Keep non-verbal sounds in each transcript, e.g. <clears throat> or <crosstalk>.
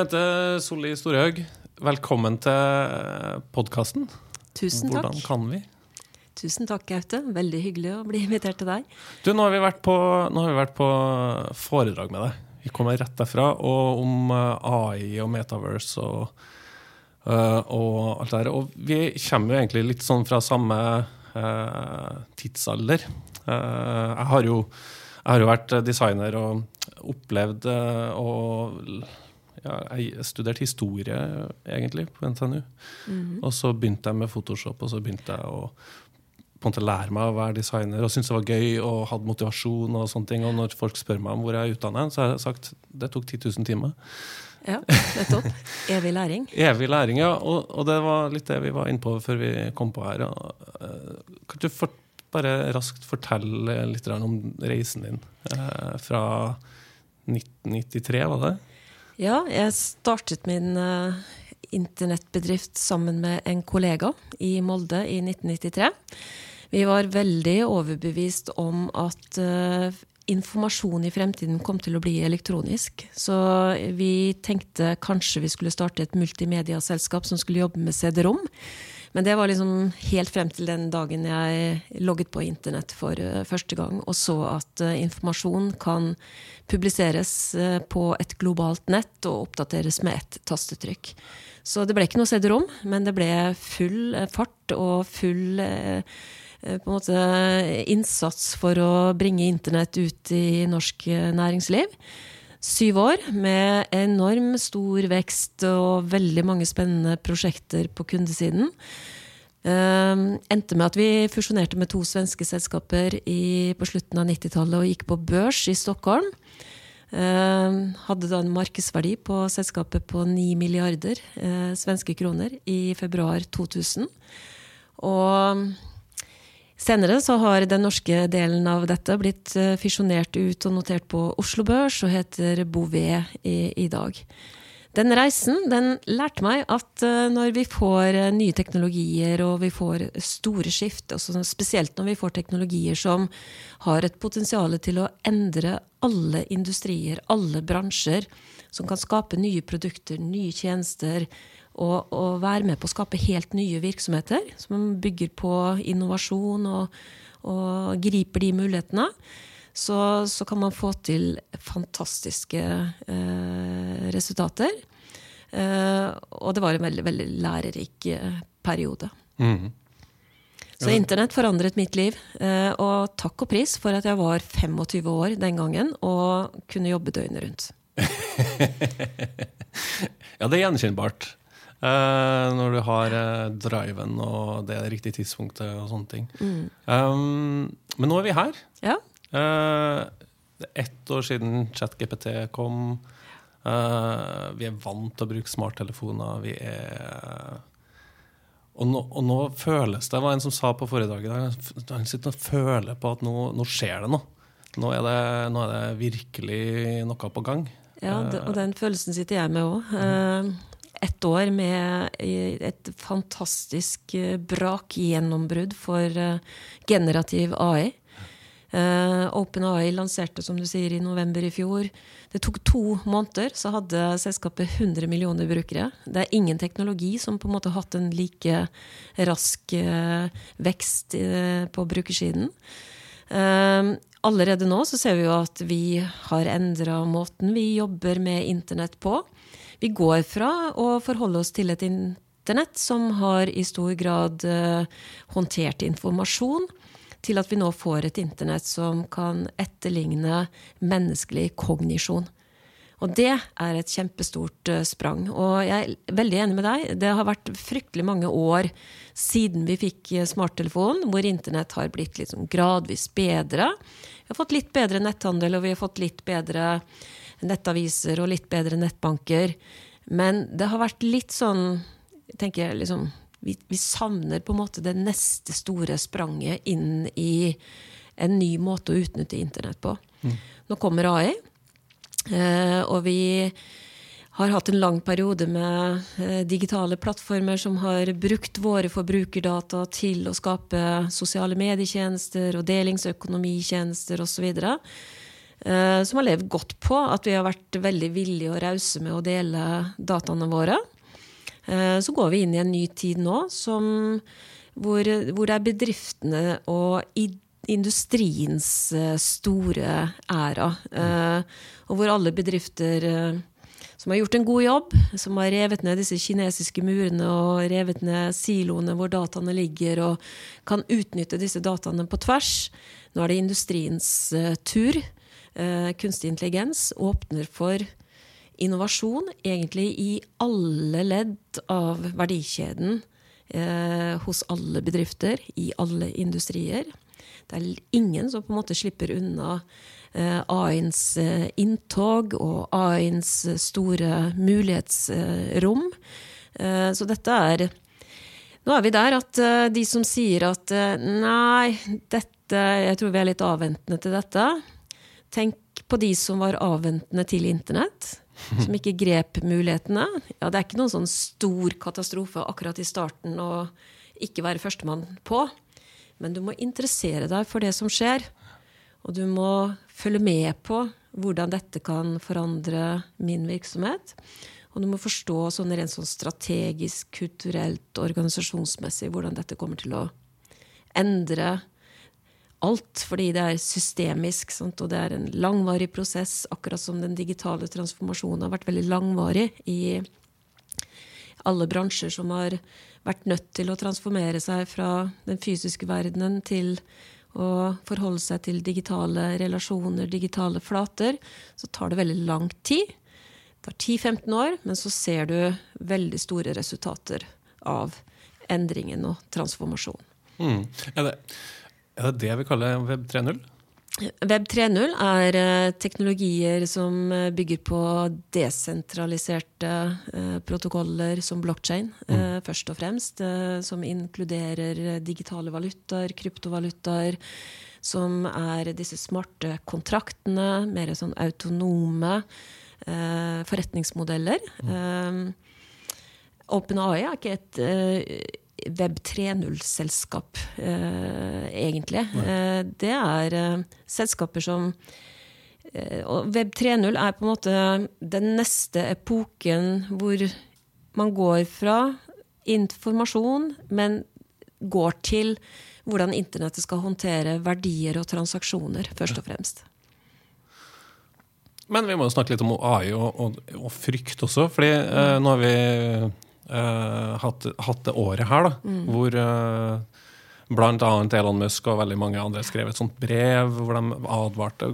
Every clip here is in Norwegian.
Bente Solli Storhaug, velkommen til podkasten. Tusen takk. Hvordan kan vi? Tusen takk, Gaute. Veldig hyggelig å bli invitert til deg. Du, nå har vi vært på, vi vært på foredrag med deg. Vi kommer rett derfra, og om eh, AI og Metaverse og, eh, og alt det der. Og vi kommer jo egentlig litt sånn fra samme eh, tidsalder. Eh, jeg, har jo, jeg har jo vært designer og opplevd uh, og ja, jeg studerte historie, egentlig, på NTNU. Mm. Og så begynte jeg med Photoshop, og så begynte jeg å på en måte lære meg å være designer og syntes det var gøy og hadde motivasjon. Og sånne ting. Og når folk spør meg om hvor jeg er utdannet, så har jeg sagt det tok 10 000 timer. Ja, nettopp. <laughs> Evig læring. <laughs> Evig læring, ja. Og, og, det var litt det vi var inne på før vi kom på her. Uh, kan du for, bare raskt fortelle litt om reisen din uh, fra 1993, var det? Ja, jeg startet min uh, internettbedrift sammen med en kollega i Molde i 1993. Vi var veldig overbevist om at uh, informasjon i fremtiden kom til å bli elektronisk. Så vi tenkte kanskje vi skulle starte et multimediaselskap som skulle jobbe med CD-rom. Men det var liksom helt frem til den dagen jeg logget på internett for uh, første gang og så at uh, informasjon kan publiseres uh, på et globalt nett og oppdateres med ett tastetrykk. Så det ble ikke noe CD-rom, men det ble full fart og full Eh, på en måte innsats for å bringe internett ut i norsk eh, næringsliv. Syv år med enorm stor vekst og veldig mange spennende prosjekter på kundesiden. Uh, endte med at vi fusjonerte med to svenske selskaper i, på slutten av 90-tallet og gikk på børs i Stockholm. Uh, hadde da en markedsverdi på selskapet på 9 milliarder uh, svenske kroner i februar 2000. Og Senere så har den norske delen av dette blitt eh, fisjonert ut og notert på Oslo Børs og heter Bouvet i, i dag. Den reisen den lærte meg at uh, når vi får uh, nye teknologier og vi får store skift, spesielt når vi får teknologier som har et potensial til å endre alle industrier, alle bransjer, som kan skape nye produkter, nye tjenester, og, og, være med på å skape helt nye virksomheter som bygger på innovasjon og, og griper de mulighetene, så, så, kan man få til fantastiske eh, resultater. Eh, og det var en veldig, veldig lærerik eh, periode. Mm. Så internett forandret mitt liv. Eh, og takk og pris for at jeg var 25 år den gangen og kunne jobbe døgnet rundt. <laughs> ja, det er gjenkjennbart. Uh, når du har uh, driven og det riktige tidspunktet og sånne ting. Mm. Um, men nå er vi her. Ja. Uh, ett år siden ChatGPT kom. vi er vant til å bruke smarttelefoner. Vi er og nå, og nå, føles det Det var en som sa på forrige dag Han sitter og føler på at nå, nå skjer det noe. Nå er det, nå er det virkelig noe på gang. Ja, det, og den følelsen sitter jeg med òg ett år med et fantastisk brak gjennombrudd for eh, generativ AI. Uh, eh, OpenAI lanserte som du sier, i november i fjor. Det tok to måneder, så hadde selskapet 100 millioner brukere. Det er ingen teknologi som på en måte har hatt en like rask uh, vekst uh, på brukersiden. allerede nå så ser vi jo at vi har endra måten vi jobber med internett på. Vi går fra å forholde oss til et internett som har i stor grad uh, håndtert informasjon, til at vi nå får et internett som kan etterligne menneskelig kognisjon. Og det er et kjempestort uh, sprang. Og jeg er veldig enig med deg. Det har vært fryktelig mange år siden vi fikk smarttelefonen, hvor internett har blitt liksom gradvis bedre. Vi har fått litt bedre netthandel, og vi har fått litt bedre nettaviser og litt bedre nettbanker. Men det har vært litt sånn tenker jeg liksom, vi, vi, savner på en måte det neste store spranget inn i en ny måte å utnytte internett på. Mm. Nå kommer AI, eh, og vi har hatt en lang periode med eh, digitale plattformer som har brukt våre forbrukerdata til å skape sosiale medietjenester og delingsøkonomitjenester osv. eh, som har levd godt på at vi har vært veldig villige og rause med å dele dataene våre. Eh, så går vi inn i en ny tid nå som, hvor, hvor det er bedriftene og industriens eh, store æra. Og hvor alle bedrifter som har gjort en god jobb, som har revet ned disse kinesiske murene og revet ned siloene hvor dataene ligger, og kan utnytte disse dataene på tvers. Nå er det industriens tur. Uh, kunstig intelligens åpner for innovasjon egentlig i alle ledd av verdikjeden uh, hos alle bedrifter, i alle industrier. Det er ingen som på en måte slipper unna Eh, AI-ens eh, inntog og A1s store mulighetsrom. Så dette er Nå er vi der at de som sier at nei, dette Jeg tror vi er litt avventende til dette. Tenk på de som var avventende til internett. <laughs> Som ikke grep mulighetene. Ja, det er ikke noen sånn stor katastrofe akkurat i starten å ikke være førstemann på. Men du må interessere deg for det som skjer. Og du må følge med på hvordan dette kan forandre min virksomhet. Og du må forstå sånn rent sånn strategisk, kulturelt, organisasjonsmessig hvordan dette kommer til å endre alt. Fordi det er systemisk, sant? og det er en langvarig prosess. Akkurat som den digitale transformasjonen har vært veldig langvarig i alle bransjer som har vært nødt til å transformere seg fra den fysiske verdenen til å forholde seg til digitale relasjoner, digitale flater, så tar det veldig lang tid. Det tar 10-15 år, men så ser du veldig store resultater av endringen og transformasjonen. Mm. Det, er, det, det vi kaller Web 3.0? Web 3.0 er uh, teknologier som uh, bygger på desentraliserte uh, protokoller som blockchain, mm. først og fremst. som inkluderer digitale valutaer, kryptovalutaer. Som er disse smarte kontraktene, mer sånn autonome forretningsmodeller. Mm. OpenAI er ikke et Web 3.0-selskap, eh, egentlig. Eh, det er eh, selskaper som Og Web 3.0 er på en måte den neste epoken hvor man går fra informasjon, men går til hvordan internettet skal håndtere verdier og transaksjoner, først og fremst. Men vi må jo snakke litt om AI og, og, og frykt også. fordi eh, nå har vi uh, hatt, hatt, det året her, da, mm. hvor uh, blant annet Elon Musk og veldig mange andre skrev et sånt brev hvor de advarte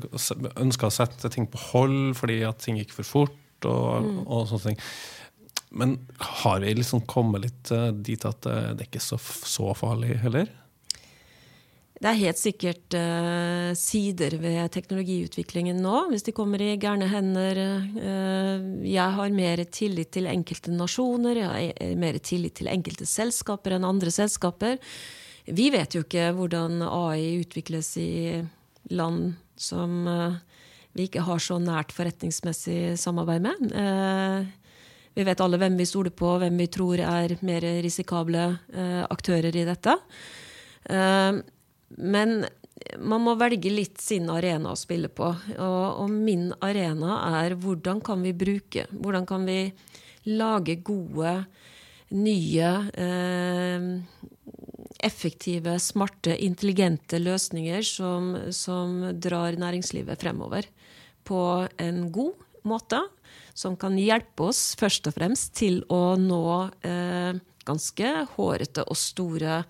ønska å sette ting på hold fordi at ting gikk for fort og, mm. og sånne ting. Men har vi liksom kommet litt uh, dit at det er ikke så, så farlig heller? Det er helt sikkert uh, sider ved teknologiutviklingen nå, hvis de kommer i gærne hender. Uh, jeg har mer tillit til enkelte nasjoner, jeg har mer tillit til enkelte selskaper enn andre selskaper. Vi vet jo ikke hvordan AI utvikles i land som uh, vi ikke har så nært forretningsmessig samarbeid med. vi vet alle hvem vi stoler på, hvem vi tror er mer risikable aktører i dette. Uh, men man må velge litt sin arena å spille på. Og, og, min arena er hvordan kan vi bruke Hvordan kan vi lage gode, nye, eh, effektive, smarte, intelligente løsninger som, som, drar næringslivet fremover på en god måte. Som kan hjelpe oss først og fremst til å nå eh, ganske hårete og store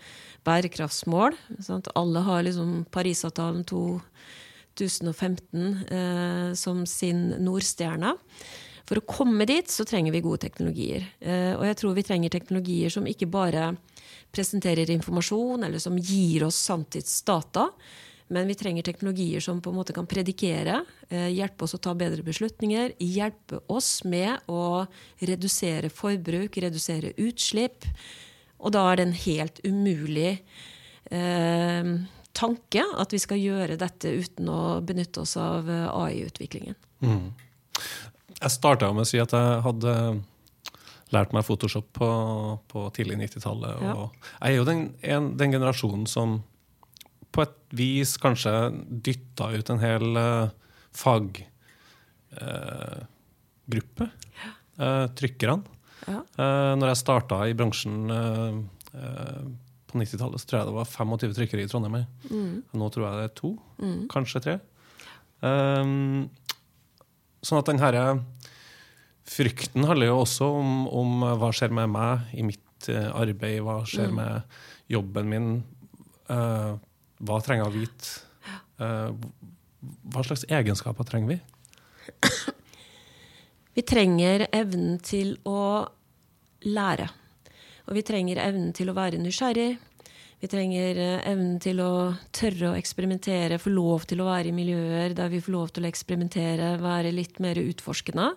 bærekraftsmål. Sant? Alle har liksom Parisavtalen 2015 eh, som sin nordstjerne. For å komme dit så trenger vi gode teknologier. Eh, og jeg tror vi trenger teknologier som ikke bare presenterer informasjon, eller som gir oss sanntidsdata. Men vi trenger teknologier som på en måte kan predikere, eh, hjelpe oss å ta bedre beslutninger, hjelpe oss med å redusere forbruk, redusere utslipp. Og da er det en helt umulig eh, tanke at vi skal gjøre dette uten å benytte oss av eh, AI-utviklingen. Mm. Jeg starta med å si at jeg hadde lært meg Photoshop på, på tidlig 90-tallet. Ja. Jeg er jo den, en, den, generasjonen som på et vis kanskje dytta ut en hel uh, faggruppe. Eh, trykkerne. Ja. Eh, når jeg starta i bransjen eh, eh, på 90-tallet, så tror jeg det var 25 trykkere i Trondheim. Mm. Nå tror jeg det er to, kanskje tre. Um, sånn at den herre frykten handler jo også om, om hva skjer med meg i mitt eh, arbeid, hva skjer med jobben min, eh, hva trenger jeg å vite? Eh, hva slags egenskaper trenger vi? Vi trenger evnen til å lære. Og vi trenger evnen til å være nysgjerrig. Vi trenger eh, evnen til å tørre å eksperimentere, få lov til å være i miljøer der vi får lov til å eksperimentere, være litt mer utforskende.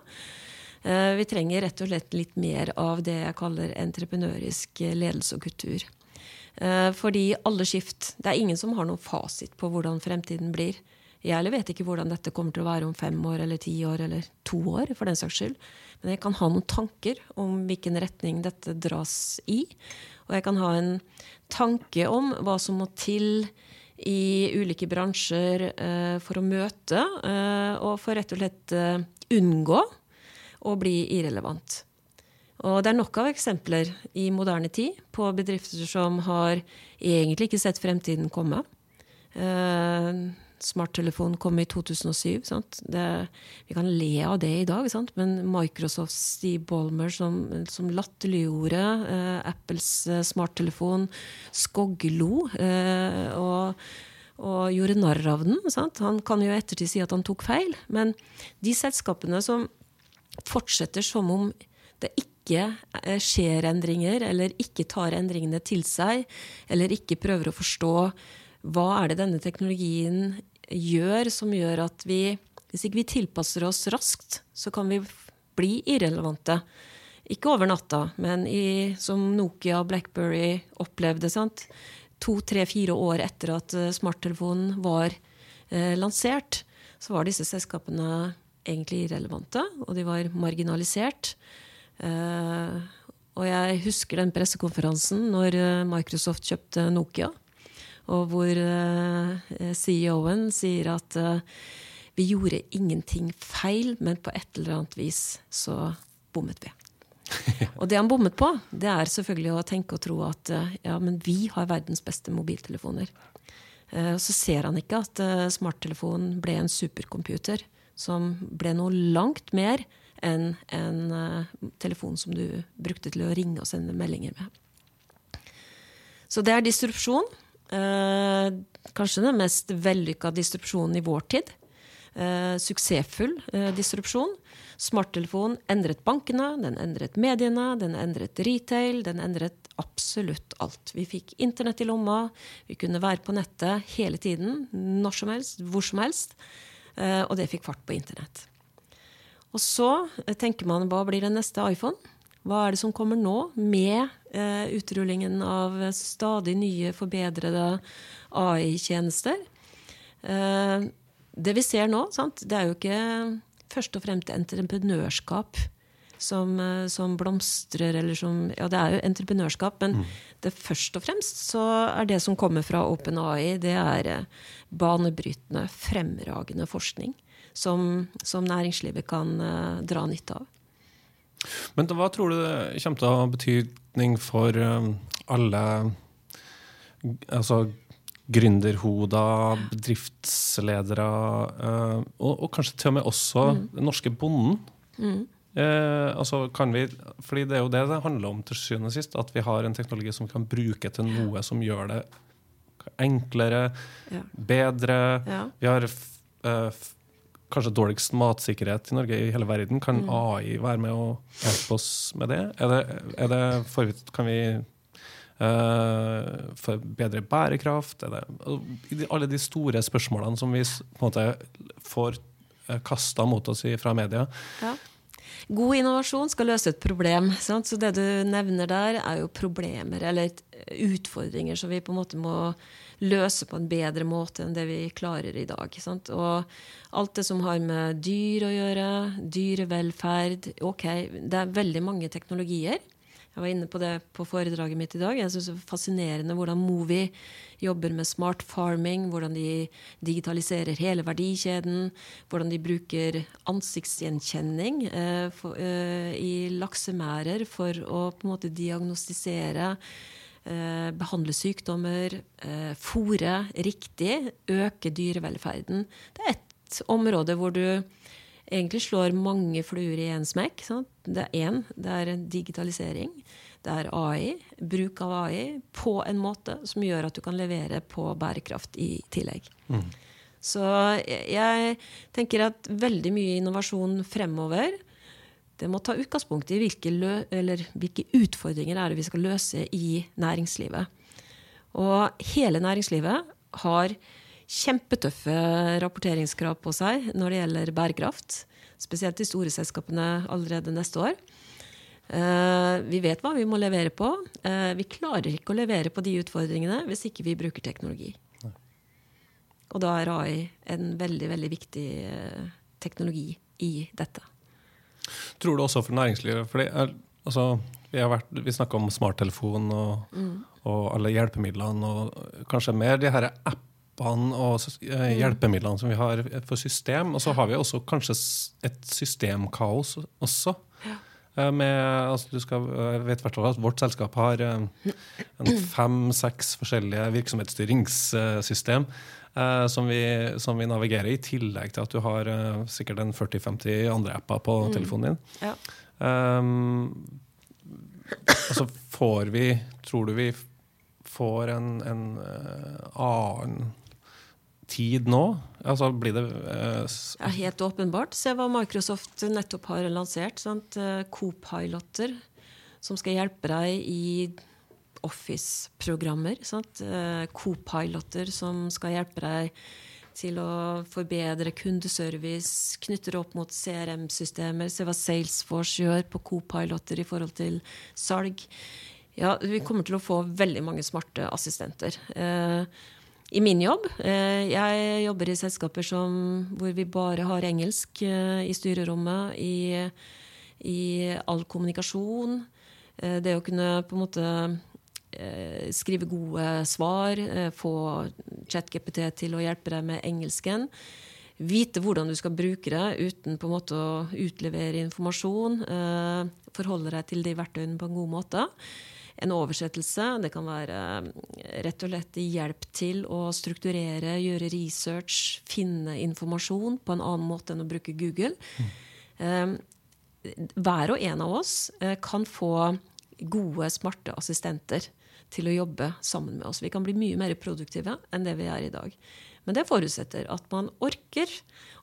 Eh, Vi trenger rett og slett litt mer av det jeg kaller entreprenørisk ledelse og kultur. Eh, Fordi alle skift Det er ingen som har noen fasit på hvordan fremtiden blir. Jeg heller vet ikke hvordan dette kommer til å være om fem år eller ti år eller to år. for den saks skyld. Men jeg kan ha noen tanker om hvilken retning dette dras i. Og jeg kan ha en tanke om hva som må til i ulike bransjer eh, for å møte eh, og for rett og slett unngå å bli irrelevant. Og det er nok av eksempler i moderne tid på bedrifter som har egentlig ikke sett fremtiden komme. Eh, smarttelefon kom i 2007. Sant? Det, vi kan le av det i dag, sant? men Microsofts Steve Ballmer som, som latterliggjorde eh, Apples eh, smarttelefon, skoglo eh, og, og gjorde narr av den. Sant? Han kan jo ettertid si at han tok feil, men de selskapene som fortsetter som om det ikke eh, skjer endringer, eller ikke tar endringene til seg, eller ikke prøver å forstå hva er det denne teknologien gjør som gjør at vi Hvis ikke vi tilpasser oss raskt, så kan vi bli irrelevante. Ikke over natta, men i, som Nokia og Blackberry opplevde. sant? To, tre, fire år etter at eh, smarttelefonen var eh, lansert, så var disse selskapene egentlig irrelevante, og de var marginalisert. Eh, og jeg husker den pressekonferansen når eh, Microsoft kjøpte Nokia, og hvor eh, CEO-en sier at vi gjorde ingenting feil, men på et eller annet vis så bommet vi. <laughs> Og det han bommet på, det er selvfølgelig å tenke og tro at ja, men vi har verdens beste mobiltelefoner. Og så ser han ikke at smarttelefonen ble en supercomputer som ble noe langt mer enn en eh, telefon som du brukte til å ringe og sende meldinger med. Så det er distrupsjon. Eh, kanskje den mest vellykka distrupsjonen i vår tid. Eh, suksessfull eh, distrupsjon. Smarttelefon endret bankene, den endret mediene, den endret retail, den endret absolutt alt. Vi fikk internett i lomma, vi kunne være på nettet hele tiden, når som helst, hvor som helst. Eh, og det fikk fart på internett. Og så eh, tenker man hva blir den neste iPhone? Hva er det som kommer nå med eh, utrullingen av stadig nye, forbedrede AI-tjenester? Eh, det vi ser nå, sant? det er jo ikke først og fremst entreprenørskap som, eh, som blomstrer, eller som Ja, det er jo entreprenørskap, men det først og fremst så er det som kommer fra OpenAI, det er eh, banebrytende, fremragende forskning som, som næringslivet kan uh, dra nytte av. Men hva tror du det kommer til å ha betydning for um, alle altså, gründerhoder, bedriftsledere, uh, og, og kanskje til og med også den norske bonden? Eh, altså kan vi, fordi Det er jo det det handler om til syvende og sist. At vi har en teknologi som vi kan bruke til noe som gjør det enklere, Ja. bedre. Ja. Vi har eh, kanskje dårligst matsikkerhet i Norge i hele verden. Kan AI være med å hjelpe oss med det? Er det, er det for, kan vi uh, for bedre bærekraft? Er det, alle de store spørsmålene som vi på en måte får uh, kasta mot oss i, fra media. Ja. God innovasjon skal løse et problem. Sant? Så det du nevner der, er jo problemer eller utfordringer som vi på en måte må løse på en bedre måte enn det vi klarer i dag. Sant? Og alt det som har med dyr å gjøre, dyrevelferd Ok, det er veldig mange teknologier. Jeg var inne på det på foredraget mitt i dag. Jeg synes Det er fascinerende hvordan Movi jobber med smart farming, hvordan de digitaliserer hele verdikjeden, hvordan de bruker ansiktsgjenkjenning eh, for, eh, i laksemærer for å på en måte diagnostisere eh, behandle sykdommer, eh, fòre riktig, øke dyrevelferden. Det er ett område hvor du egentlig slår mange fluer i én smekk. Sant? Det er én, det er digitalisering. Det er AI, bruk av AI, på en måte som gjør at du kan levere på bærekraft i tillegg. Mm. Så jeg tenker at veldig mye innovasjon fremover det må ta utgangspunkt i hvilke, hvilke utfordringer er det vi skal løse i næringslivet. Og hele næringslivet har kjempetøffe rapporteringskrav på seg når det gjelder bærekraft. Spesielt de store selskapene allerede neste år. Uh, vi vet hva vi må levere på. Uh, vi klarer ikke å levere på de utfordringene hvis ikke vi bruker teknologi. Og da er AI en veldig, veldig viktig uh, teknologi i dette. Tror du også for næringslivet? for er, altså, vi har vært, vi snakka om smarttelefon og, mm. og, alle hjelpemidlene, og kanskje mer de her appene og mm. hjelpemidlene som vi har for system. Og så har vi også kanskje et systemkaos også. Ja. Eh, med, altså, du skal, jeg vet hvert at Vårt selskap har eh, fem-seks forskjellige virksomhetsstyringssystem eh, som, vi, som, vi, navigerer, i tillegg til at du har eh, sikkert en 40-50 andre apper på mm. telefonen din. Ja. Um, altså får vi Tror du vi får en, en annen tid nå? Altså blir det uh, ja, Helt åpenbart. Se hva Microsoft nettopp har lansert. Sant? Co-piloter som skal hjelpe deg i Office-programmer. Uh, Co-piloter som skal hjelpe deg til å forbedre kundeservice, knytter opp mot CRM-systemer. Se hva Salesforce gjør på co-piloter i forhold til salg. Ja, vi kommer til å få veldig mange smarte assistenter. Uh, i min jobb. Eh, jeg jobber i selskaper som, hvor vi bare har engelsk eh, i styrerommet, i, i all kommunikasjon. Eh, det å kunne på en måte skrive gode svar, få ChatGPT til å hjelpe deg med engelsken. Vite hvordan du skal bruke det uten på en måte å utlevere informasjon. Forholde deg til de verktøyene på en god måte en oversettelse. Det kan være eh, rett og slett hjelp til å strukturere, gjøre research, finne informasjon på en annen måte enn å bruke Google. Mm. Hver og en av oss eh, kan få gode, smarte assistenter til å jobbe sammen med oss. Vi kan bli mye mer produktive enn det vi er i dag. Men det forutsetter at man orker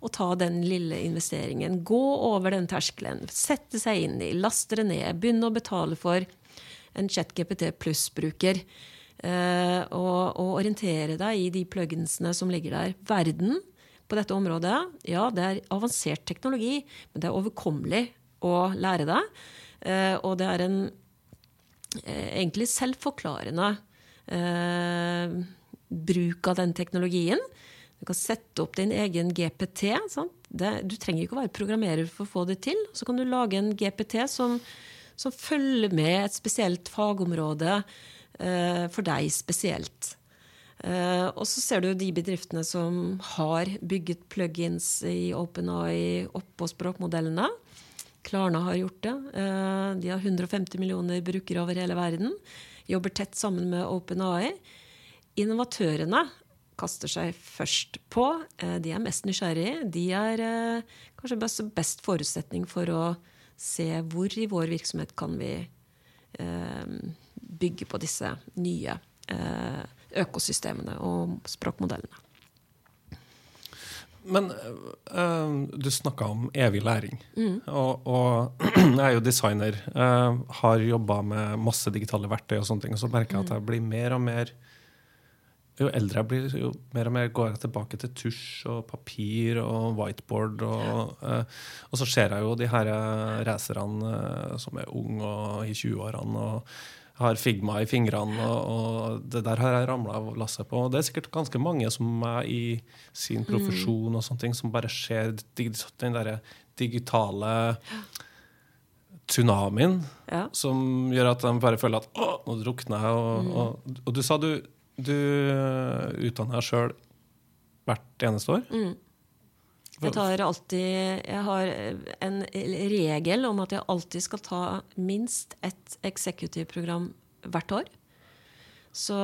å ta den lille investeringen. Gå over den terskelen, sette seg inn i, laste det ned, begynne å betale for en ChatGPT pluss-bruker. Uh, og, og, orientere deg i de pluginsene som ligger der. Verden på dette området, ja, det er avansert teknologi, men det er overkommelig å lære det. Uh, og det er en uh, egentlig selvforklarende bruk av den teknologien. Du kan sette opp din egen GPT. Det, du trenger ikke å være programmerer for å få det til. Så kan du lage en GPT som som følger med et spesielt fagområde eh, for deg spesielt. Eh, og så ser du de bedriftene som har bygget plugins i OpenAI oppå språkmodellene. Klarna har gjort det. Eh, de har 150 millioner brukere over hele verden. Jobber tett sammen med OpenAI. Innovatørene kaster seg først på. Eh, de er mest nysgjerrige. De er kanskje best, best forutsetning for å se hvor i vår virksomhet kan vi eh, bygge på disse nye eh, økosystemene og språkmodellene. Men øh, du snakka om evig læring. Mm. Og, og, <clears throat> jeg er jo designer. Øh, har jobba med masse digitale verktøy, og sånne ting, og så merker jeg at jeg blir mer og mer jo eldre jeg blir, jo mer og mer går jeg tilbake til tusj og papir og whiteboard. Og, eh, og så ser jeg jo de her eh, racerne eh, som er unge og i 20-årene og har Figma i fingrene. Og, og det der har jeg ramla av lasset på. Og det er sikkert ganske mange som er i sin mm. profesjon og sånne ting, som bare ser den der digitale tsunamien Ja. som gjør at de bare føler at 'å, nå drukner jeg'. Og, Mm. og, og du sa du, du utdanner deg sjøl hvert eneste år? Mm. Jeg tar alltid Jeg har en regel om at jeg alltid skal ta minst ett executive-program hvert år. Så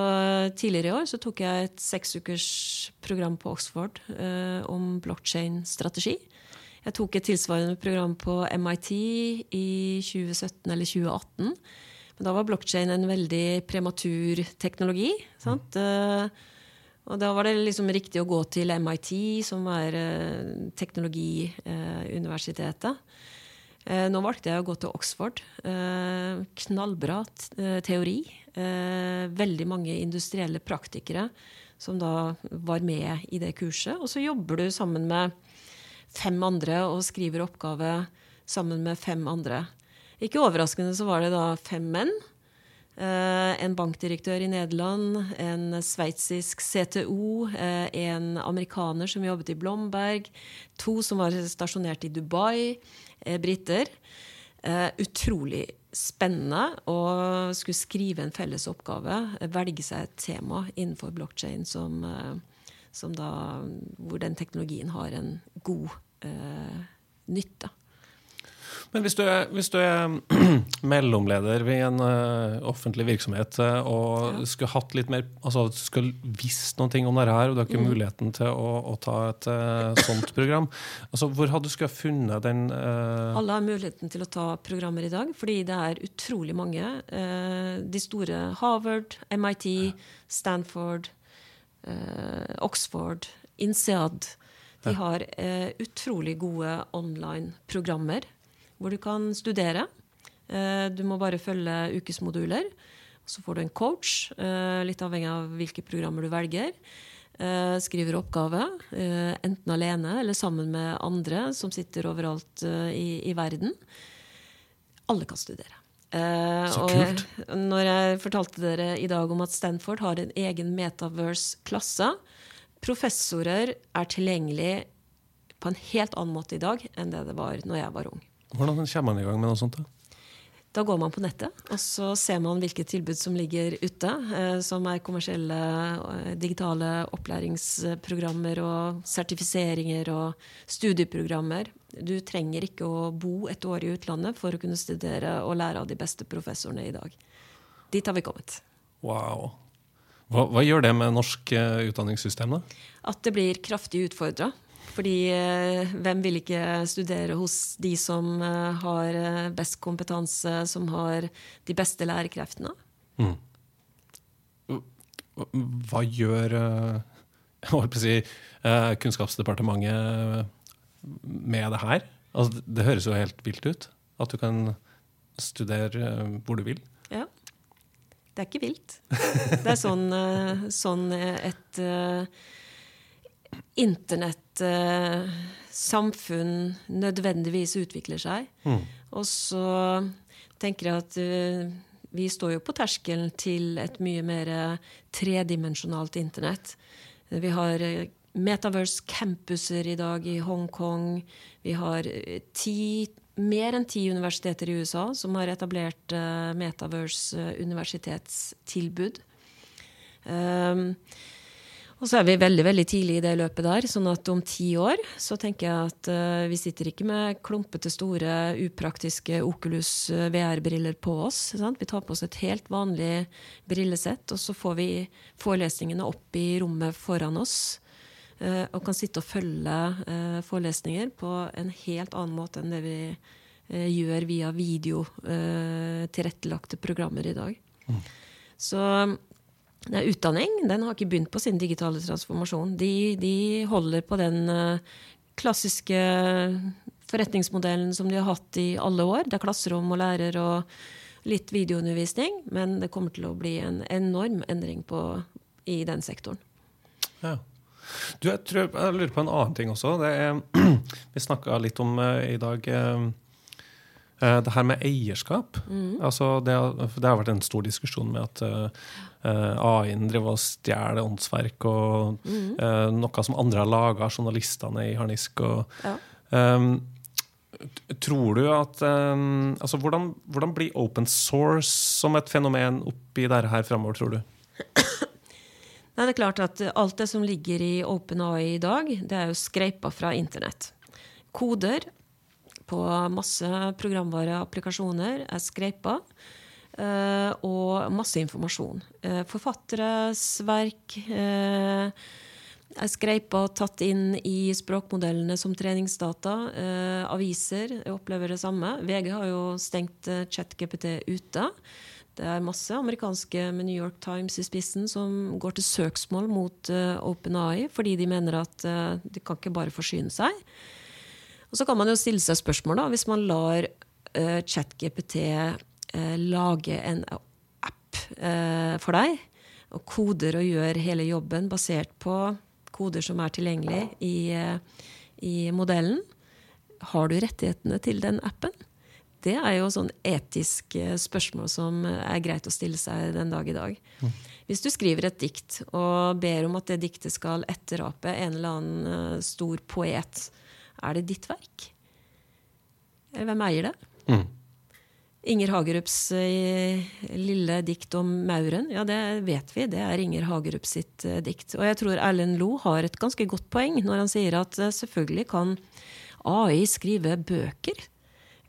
tidligere i år så tok jeg et seksukers program på Oxford eh, om blockchain-strategi. Jeg tok et tilsvarende program på MIT i 2017 eller 2018. Da var blockchain en veldig prematur teknologi. Sant? Eh, og da var det liksom riktig å gå til MIT, som er eh, teknologiuniversitetet. Eh, nå valgte jeg å gå til Oxford. Knallbra teori. Veldig mange industrielle praktikere som da var med i det kurset. Og så jobber du sammen med fem andre og skriver oppgave sammen med fem andre. Ikke overraskende så var det da fem menn. Eh, en bankdirektør i Nederland, en sveitsisk CTO, eh, en amerikaner som jobbet i Blomberg, to som var stasjonert i Dubai, eh, briter. Utrolig spennende å skulle skrive en felles oppgave, velge seg et tema innenfor blokkjede som, som hvor den teknologien har en god eh, nytte. Men hvis du er, hvis du er <clears throat> mellomleder ved en uh, offentlig virksomhet eh, og Ja. skulle hatt litt mer Altså skulle visst noe om dette her, og du har ikke Mm. muligheten til å, å ta et uh, sånt program, altså hvor hadde du skulle ha funnet den uh... Alle har muligheten til å ta programmer i dag, fordi det er utrolig mange. De store Harvard, MIT, Stanford, Oxford, INSEAD. De har utrolig gode online-programmer hvor du kan studere. Eh, du må bare følge ukesmoduler. Så får du en coach, eh, litt avhengig av hvilke programmer du velger. Eh, skriver oppgave, enten alene eller sammen med andre som sitter overalt i, i verden. Alle kan studere. Så Så og <laughs> når jeg fortalte dere i dag om at Stanford har en egen metaverse-klasse Professorer er tilgjengelig på en helt annen måte i dag enn det det var når jeg var ung. Hvordan kommer man i gang med noe sånt? da? Da går man på nettet, og så ser man hvilke tilbud som ligger ute. Eh, som er kommersielle eh, digitale opplæringsprogrammer og sertifiseringer og studieprogrammer. Du trenger ikke å bo et år i utlandet for å kunne studere og lære av de beste professorene i dag. Dit har vi kommet. Wow. Hva, hva gjør det med norsk eh, utdanningssystem, da? At det blir kraftig utfordra. Fordi eh, hvem vil ikke studere hos de som eh, har eh, best kompetanse, som har de beste lærekreftene? Hva gjør <laughs> si, Kunnskapsdepartementet med det her? Altså, det, høres jo helt vilt ut. At du kan studere hvor du vil. Ja. Det er ikke vilt. Det er sånn, sånn et internettsamfunn nødvendigvis utvikler seg. Og så tenker jeg at eh, vi står jo på terskelen til et mye mer tredimensjonalt internett. Vi har eh, Metaverse campuser i dag i Hongkong. Vi har eh, ti, mer enn ti universiteter i USA som har etablert eh, Metaverse eh. Um, og så er vi veldig veldig tidlig i det løpet der. sånn at om ti år så tenker jeg at uh, vi sitter ikke med klumpete, store, upraktiske Oculus eh, VR-briller på oss. Sant? Vi tar på oss et helt vanlig brillesett, og så får vi forelesningene opp i rommet foran oss. Uh, og kan sitte og følge uh, forelesninger på en helt annen måte enn det vi gjør via video tilrettelagte programmer i dag. Så Nei, utdanning den har ikke begynt på sin digitale transformasjon. De, de holder på den eh, klassiske forretningsmodellen som de har hatt i alle år. Det er klasserom og lærer og litt videoundervisning. Men det kommer til å bli en enorm endring på, i den sektoren. Ja. Du, jeg, tror, jeg lurer på en annen ting også. Er, <clears throat> vi snakka litt om eh, i dag eh, eh, det her med eierskap. Altså, det, det har vært en stor diskusjon med at uh, AI-en driver og stjeler åndsverk og eh, noe som andre har laga, journalistene i harnisk. Og, Ja. um, Tror du at um, altså hvordan, hvordan, blir open source som et fenomen oppi dette her framover, tror du? <clears throat> Nei, det er klart at Alt det som ligger i OpenAI i dag, det er jo skreipa fra internett. Koder på masse programvare og applikasjoner. er skreipa. Uh, og masse informasjon. Uh, forfatteres verk jeg er skreipa og tatt inn i språkmodellene som treningsdata. aviser jeg opplever det samme. VG har jo stengt ChatGPT ute. Det er masse amerikanske med New York Times i spissen som går til søksmål mot OpenAI fordi de mener at de kan ikke bare forsyne seg. Og så kan man jo stille seg spørsmål, da, hvis man lar ChatGPT uh, lage en app uh, for deg, og koder og gjør hele jobben basert på koder som er tilgjengelig i, eh, i modellen. Har du rettighetene til den appen? Det er jo sånn etisk eh, spørsmål som er greit å stille seg den dag i dag. Mm. Hvis du skriver et dikt og ber om at det diktet skal etterape en eller annen eh, stor poet, er det ditt verk? Hvem eier det? Mm. Inger Hagerups eh, lille dikt om mauren, ja, det vet vi. Det er Inger Hagerup sitt eh, dikt. Og jeg tror Erlend Loe har et ganske godt poeng når han sier at eh, selvfølgelig kan AI skrive bøker.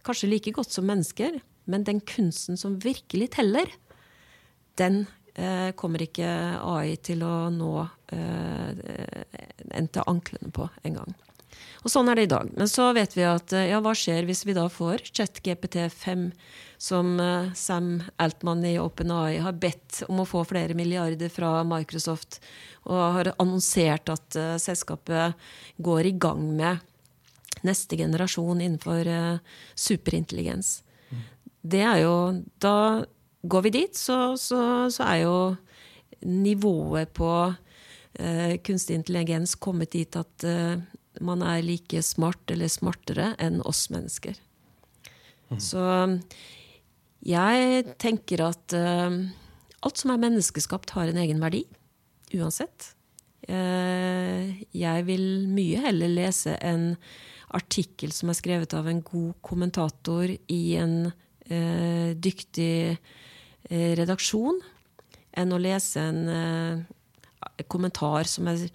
Kanskje like godt som mennesker. Men den kunsten som virkelig teller, den eh, kommer ikke AI til å nå eh, en til anklene på engang. Og sånn er det i dag. Men så vet vi at eh, ja, hva skjer hvis vi da får ChatGPT5, som uh, Sam Altman i OpenAI har bedt om å få flere milliarder fra Microsoft, og har annonsert at uh, selskapet går i gang med neste generasjon innenfor uh, superintelligens. Det er jo Da går vi dit, så, så, så er jo nivået på kunstig intelligens kommet dit at man er like smart eller smartere enn oss mennesker. Mm. Så jeg tenker at uh, alt som er menneskeskapt, har en egen verdi. Uansett. Uh, jeg vil mye heller lese en artikkel som er skrevet av en god kommentator i en uh, dyktig redaksjon, enn å lese en kommentar som er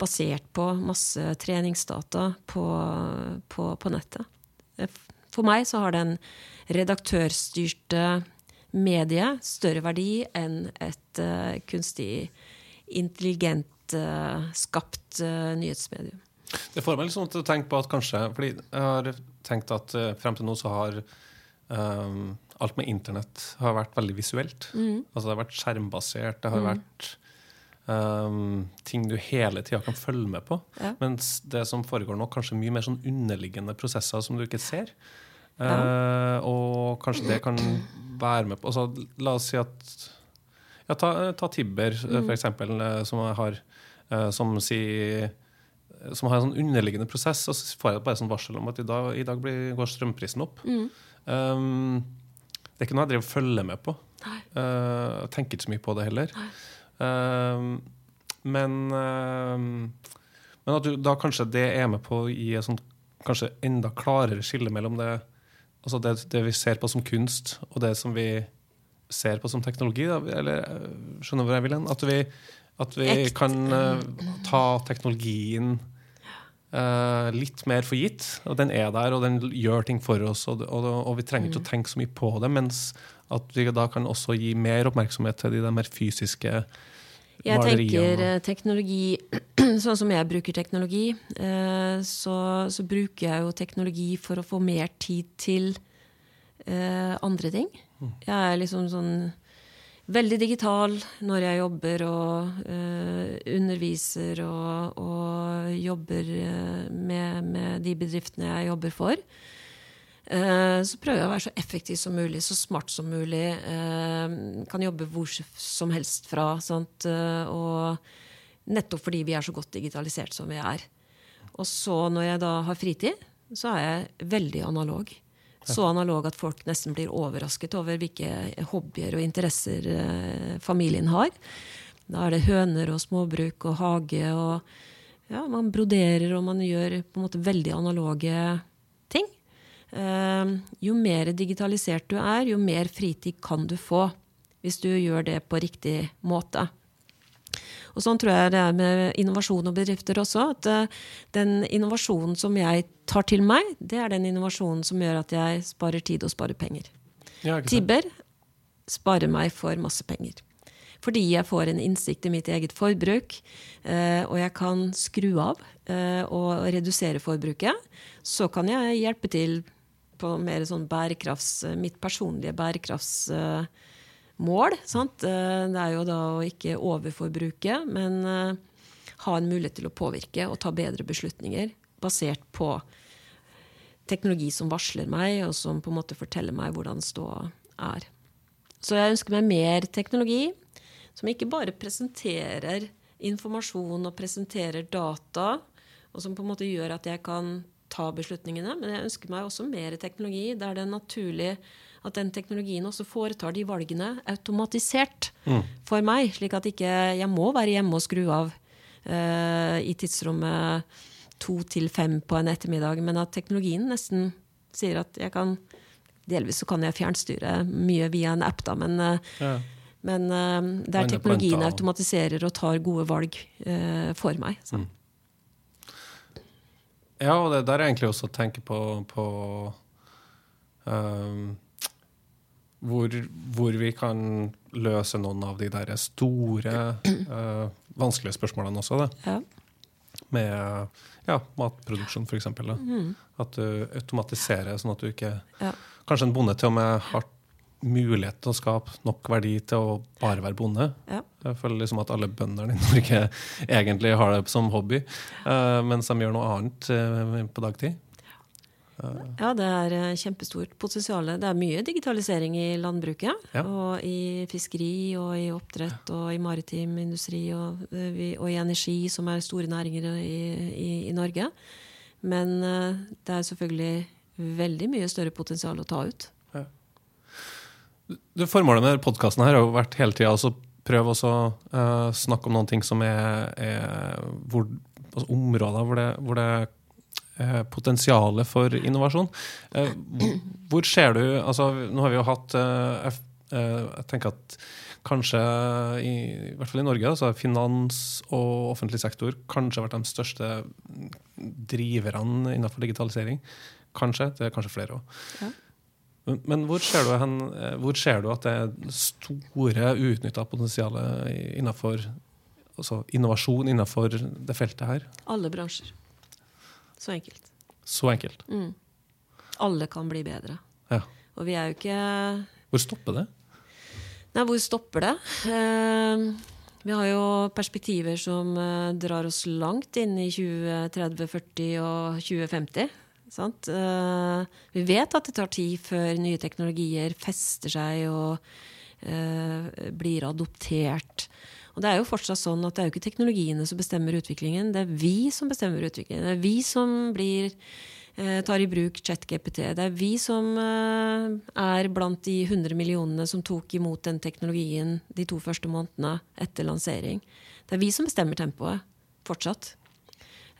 basert på masse treningsdata på, på, på nettet. For meg så har den redaktørstyrte mediet større verdi enn et uh, kunstig intelligent uh, skapt uh, nyhetsmedium. Det får meg liksom til å tenke på at kanskje Fordi jeg har tenkt at frem til nå så har um, alt med internett har vært veldig visuelt. Mm. Altså det har vært skjermbasert. Det har mm. vært um, ting du hele tida kan følge med på. Ja. Mens det som foregår nå, kanskje mye mer sånn underliggende prosesser som du ikke ser. Ja. Uh, og kanskje det kan være med på altså, La oss si at ja, ta, ta Tibber, mm. for eksempel, jeg som har uh, som sier som har en sånn underliggende prosess, og så får jeg bare sånn varsel om at i dag, i dag blir, går strømprisen opp. Mm. Um, det er ikke noe jeg driver og følger med på. Uh, tenker ikke så mye på det heller. Nei. Ehm, men, ehm, men at du, da kanskje det er med på å gi et sånt kanskje enda klarere skille mellom det, altså det, det, vi ser på som kunst, og det som vi ser på som teknologi. Da, eller eh, skjønner du hvor jeg vil hen? At vi, at vi kan uh, ta teknologien uh, litt mer for gitt. Og den er der, og den gjør ting for oss, og, og, og vi trenger ikke å mm. tenke så mye på det. Mens at vi da kan også gi mer oppmerksomhet til de, de mer fysiske jeg tenker eh, teknologi <clears throat> Sånn som jeg bruker teknologi, eh, så, så, bruker jeg jo teknologi for å få mer tid til eh, andre ting. Mm. Jeg er liksom sånn veldig digital når jeg jobber og underviser og, og jobber med, med de bedriftene jeg jobber for. Eh, så prøver jeg å være så effektiv som mulig, så smart som mulig. Eh, kan jobbe hvor som helst fra. Sant? Eh, og nettopp fordi vi er så godt digitalisert som vi er. Og så når jeg da har fritid, så er jeg veldig analog. Så analog at folk nesten blir overrasket over hvilke hobbyer og interesser familien har. Da er det høner og småbruk og hage og ja, man broderer og man gjør på en måte veldig analoge jo mer digitalisert du er, jo mer fritid kan du få. Hvis du gjør det på riktig måte. Og sånn tror jeg det er med innovasjon og bedrifter også. At uh, den innovasjonen som jeg tar til meg, det er den innovasjonen som gjør at jeg sparer tid og sparer penger. Ja, ikke? Tibber sparer meg for masse penger. Fordi jeg får en innsikt i mitt eget forbruk, eh, og jeg kan skru av eh, og redusere forbruket. Så kan jeg hjelpe til på mer sånn bærekrafts, mitt personlige bærekraftsmål. sant? Eh, Det er jo da å ikke overforbruke, men eh, ha en mulighet til å påvirke og ta bedre beslutninger basert på teknologi som varsler meg, og som på en måte forteller meg hvordan ståa er. Så jeg ønsker meg mer teknologi som ikke bare presenterer informasjon og presenterer data, og som på en måte gjør at jeg kan ta beslutningene. Men jeg ønsker meg også mer teknologi der det er naturlig at den teknologien også foretar de valgene automatisert for meg, slik at ikke jeg må være hjemme og skru av uh, i tidsrommet to til fem på en ettermiddag, men at teknologien nesten sier at jeg kan Delvis så kan jeg fjernstyre mye via en app, da, men, uh, Ja. men uh, der teknologien automatiserer og tar gode valg uh, for meg. Så. Ja, og det der er egentlig også å tenke på, på um, hvor, hvor vi kan løse noen av de der store, uh, vanskelige spørsmålene også. Ja. Med ja, matproduksjon, f.eks. At du automatiserer, sånn at du ikke. Kanskje en bonde til og med har mulighet til å skape nok verdi til å bare være bonde. Ja. Jeg føler liksom at alle bøndene i Norge <laughs> egentlig har det som hobby, eh, mens de gjør noe annet eh, på dagtid. Ja, det er eh, kjempestort potensial. Det er mye digitalisering i landbruket. Ja. Og i fiskeri og i oppdrett og i maritim industri og, og i energi, som er store næringer i, i, i Norge. Men det er selvfølgelig veldig mye større potensial å ta ut. Det Formålet med podkasten har jo vært hele tida å prøve å uh, snakke om noen ting som er, er hvor, altså områder hvor det, hvor det er potensialet for innovasjon. Uh, hvor, ser du altså Nå har vi jo hatt uh, eh, jeg tenker at kanskje, i, i hvert fall i Norge, altså finans og offentlig sektor kanskje har vært de største driverne innenfor digitalisering. Kanskje. Det er kanskje flere òg. Ja. Men, hvor, ser du hen, eh, hvor ser du at det er store uutnytta potensialet innenfor altså innovasjon innenfor det feltet her? Alle bransjer. Så enkelt. Så enkelt. Mm. Alle kan bli bedre. Ja. Og vi er jo ikke Hvor stopper det? Nei, hvor stopper det? Eh, vi har jo perspektiver som eh, drar oss langt inn i 2030, 40 og 2050. Eh, vi vet at det tar tid før nye teknologier fester seg og uh, blir adoptert. Og det er jo fortsatt sånn at det er jo ikke teknologiene som bestemmer utviklingen, det er vi som bestemmer utviklingen. Det er vi som blir eh, tar i bruk ChatGPT. Det er vi som er blant de 100 millionene som tok imot den teknologien de to første månedene etter lansering. Det er vi som bestemmer tempoet fortsatt.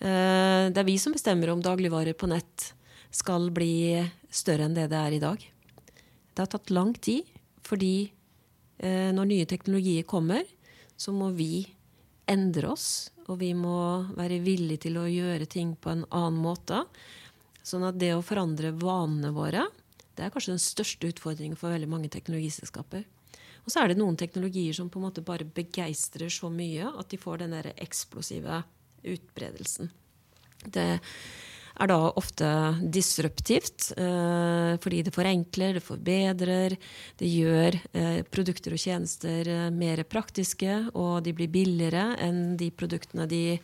Eh, det er vi som bestemmer om dagligvarer på nett skal bli større enn det det er i dag. Det har tatt lang tid, fordi eh, når nye teknologier kommer, så må vi endre oss, og vi må være villige til å gjøre ting på en annen måte. Sånn at det å forandre vanene våre, det er kanskje den største utfordringen for veldig mange teknologiselskaper. Og så er det noen teknologier som på en måte bare begeistrer så mye at de får den der eksplosive utbredelsen. Det er da ofte disruptivt, eh, fordi det forenkler, det forbedrer, det gjør eh, produkter og tjenester eh, mer praktiske, og de blir billigere enn de produktene de,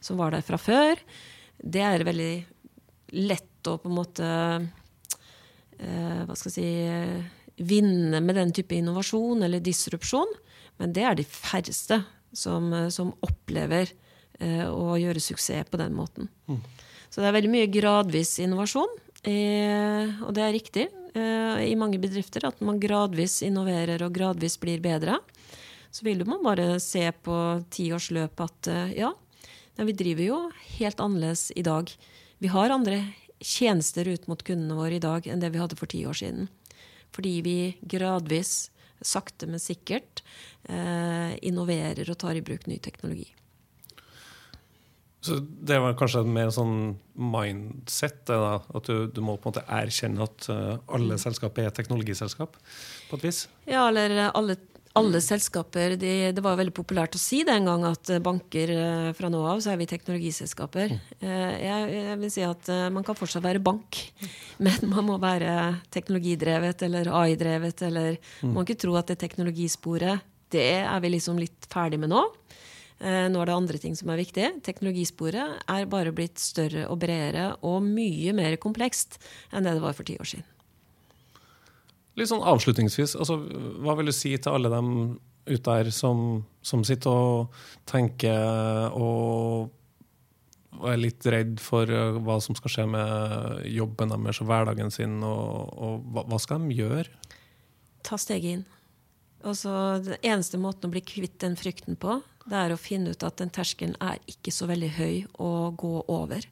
som var der fra før. Det er veldig lett å på en måte Hva skal jeg si Vinne med den type innovasjon eller disrupsjon. Men det er de færreste som, som opplever eh, å gjøre suksess på den måten. Så det er veldig mye gradvis innovasjon. Eh, og det er riktig eh, i mange bedrifter at man gradvis innoverer og gradvis blir bedre. Så vil man bare se på tiårsløpet at ja, vi driver jo helt annerledes i dag. Vi har andre tjenester ut mot kundene våre i dag enn det vi hadde for ti år siden. Fordi vi gradvis, sakte, men sikkert, eh, innoverer og tar i bruk ny teknologi. Så det var kanskje mer sånn mindset, det da, at du, du, må på en måte erkjenne at uh, alle selskaper selskap er teknologiselskap? på et vis? Ja, eller alle, alle selskaper de, Det var veldig populært å si det en gang at banker uh, fra nå av så er vi teknologiselskaper. Mm. Jeg, jeg, vil si at man kan fortsatt være bank, <laughs> men man må være teknologidrevet eller AI-drevet. eller mm. Man må ikke tro at det teknologisporet det er vi liksom litt ferdig med nå. Eh, nå er det andre ting som er viktig. Teknologisporet er bare blitt større og bredere og mye mer komplekst enn det det var for ti år siden. Litt sånn avslutningsvis, altså, hva vil du si til alle dem ute der som, som sitter og tenker og er litt redd for eh, hva som skal skje med jobben deres og hverdagen sin, og, og hva, skal de gjøre? Ta steget inn. Altså, den eneste måten å bli kvitt den frykten på, det er å finne ut at den terskelen er ikke så veldig høy å gå over.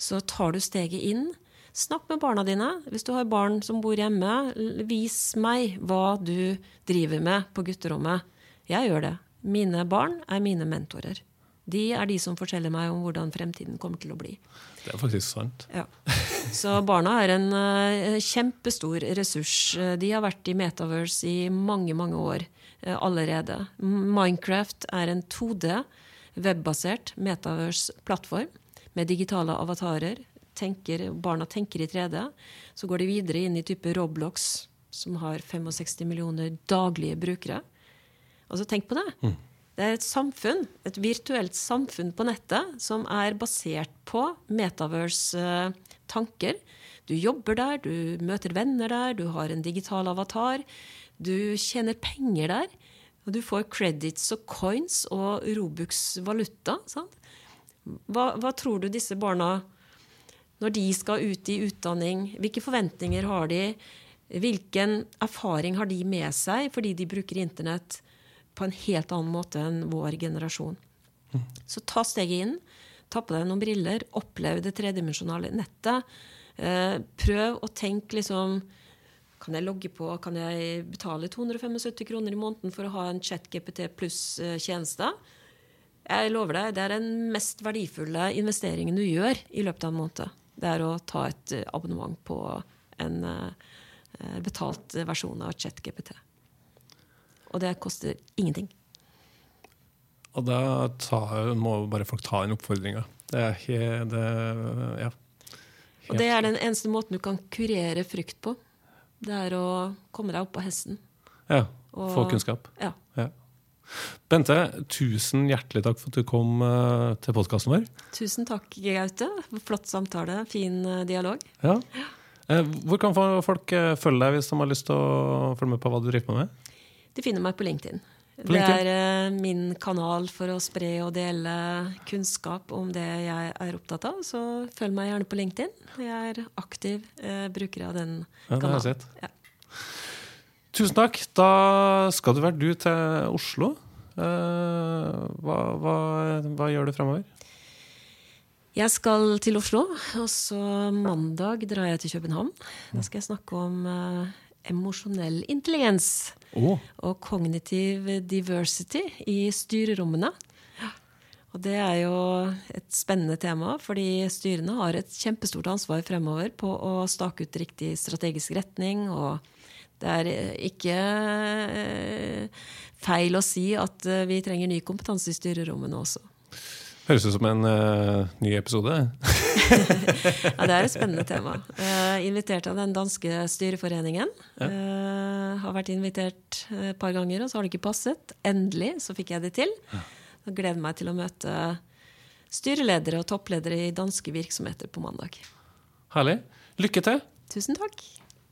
Så tar du steget inn. Snakk med barna dine. Hvis du har barn som bor hjemme, vis meg hva du driver med på gutterommet. Jeg gjør det. Mine barn er mine mentorer. De er de som forteller meg om hvordan fremtiden kommer til å bli. Det er faktisk sant. Ja. Så barna er en uh, kjempestor ressurs. De har vært i Metaverse i mange, mange år. Eh, allerede. Minecraft er en 2D, webbasert metaverse-plattform med digitale avatarer. Tenker, barna tenker i 3D. Så går de videre inn i type Roblox, som har 65 millioner daglige brukere. Altså, tenk på det. Mm. Det er et samfunn, et virtuelt samfunn på nettet som er basert på metaverse-tanker. Du jobber der, du møter venner der, du har en digital avatar. Du tjener penger der. Og du får credits og coins og Robux valuta. Hva, hva, tror du disse barna, når de skal ut i utdanning, hvilke forventninger har de? Hvilken erfaring har de med seg fordi de bruker Internett på en helt annen måte enn vår generasjon? Så ta steget inn. Ta på deg noen briller. Opplev det tredimensjonale nettet. Eh, prøv å tenke liksom kan jeg logge på, kan jeg betale 275 kroner i måneden for å ha en ChatGPT pluss-tjeneste? Jeg lover deg, det er den mest verdifulle investeringen du gjør i løpet av en måned. Det er å ta et eh, abonnement på en uh, betalt versjon av ChatGPT. Og det koster ingenting. Og da tar, må bare folk ta inn oppfordringa. Det er helt, ja. Og det er den eneste måten du kan kurere frykt på. Det er å komme deg opp på hesten. Ja. Og, få kunnskap. Ja. ja. Bente, tusen hjertelig takk for at du kom uh, til podkasten vår. Tusen takk, Gaute. Flott samtale. Fin uh, dialog. Ja. Uh, hvor kan folk følge deg hvis de har lyst til å følge med på hva du driver med? De finner meg på LinkedIn. Det er uh, min kanal for å spre og dele kunnskap om det jeg er opptatt av. Så følg meg gjerne på LinkedIn. Jeg er aktiv uh, bruker av den ja, kanalen. Det har jeg sett. Ja. Tusen takk. Da skal du være du til Oslo. Uh, hva, hva, hva, gjør du fremover? Jeg skal til Oslo, og så mandag drar jeg til København. Da skal jeg snakke om emosjonell intelligens oh. og kognitiv diversity i styrerommene. Og det er jo et spennende tema, fordi styrene har et kjempestort ansvar fremover på å stake ut riktig strategisk retning. Og det er ikke eh, feil å si at eh, vi trenger ny kompetanse i styrerommene også. Høres ut som en uh, ny episode. <laughs> ja, det er et spennende tema. Uh, invitert av den danske styreforeningen. Ja. Uh, har vært invitert et par ganger, og så har det ikke passet. Endelig så fikk jeg det til. Ja. Jeg gleder meg til å møte styreledere og toppledere i danske virksomheter på mandag. Herlig. Lykke til. Tusen takk.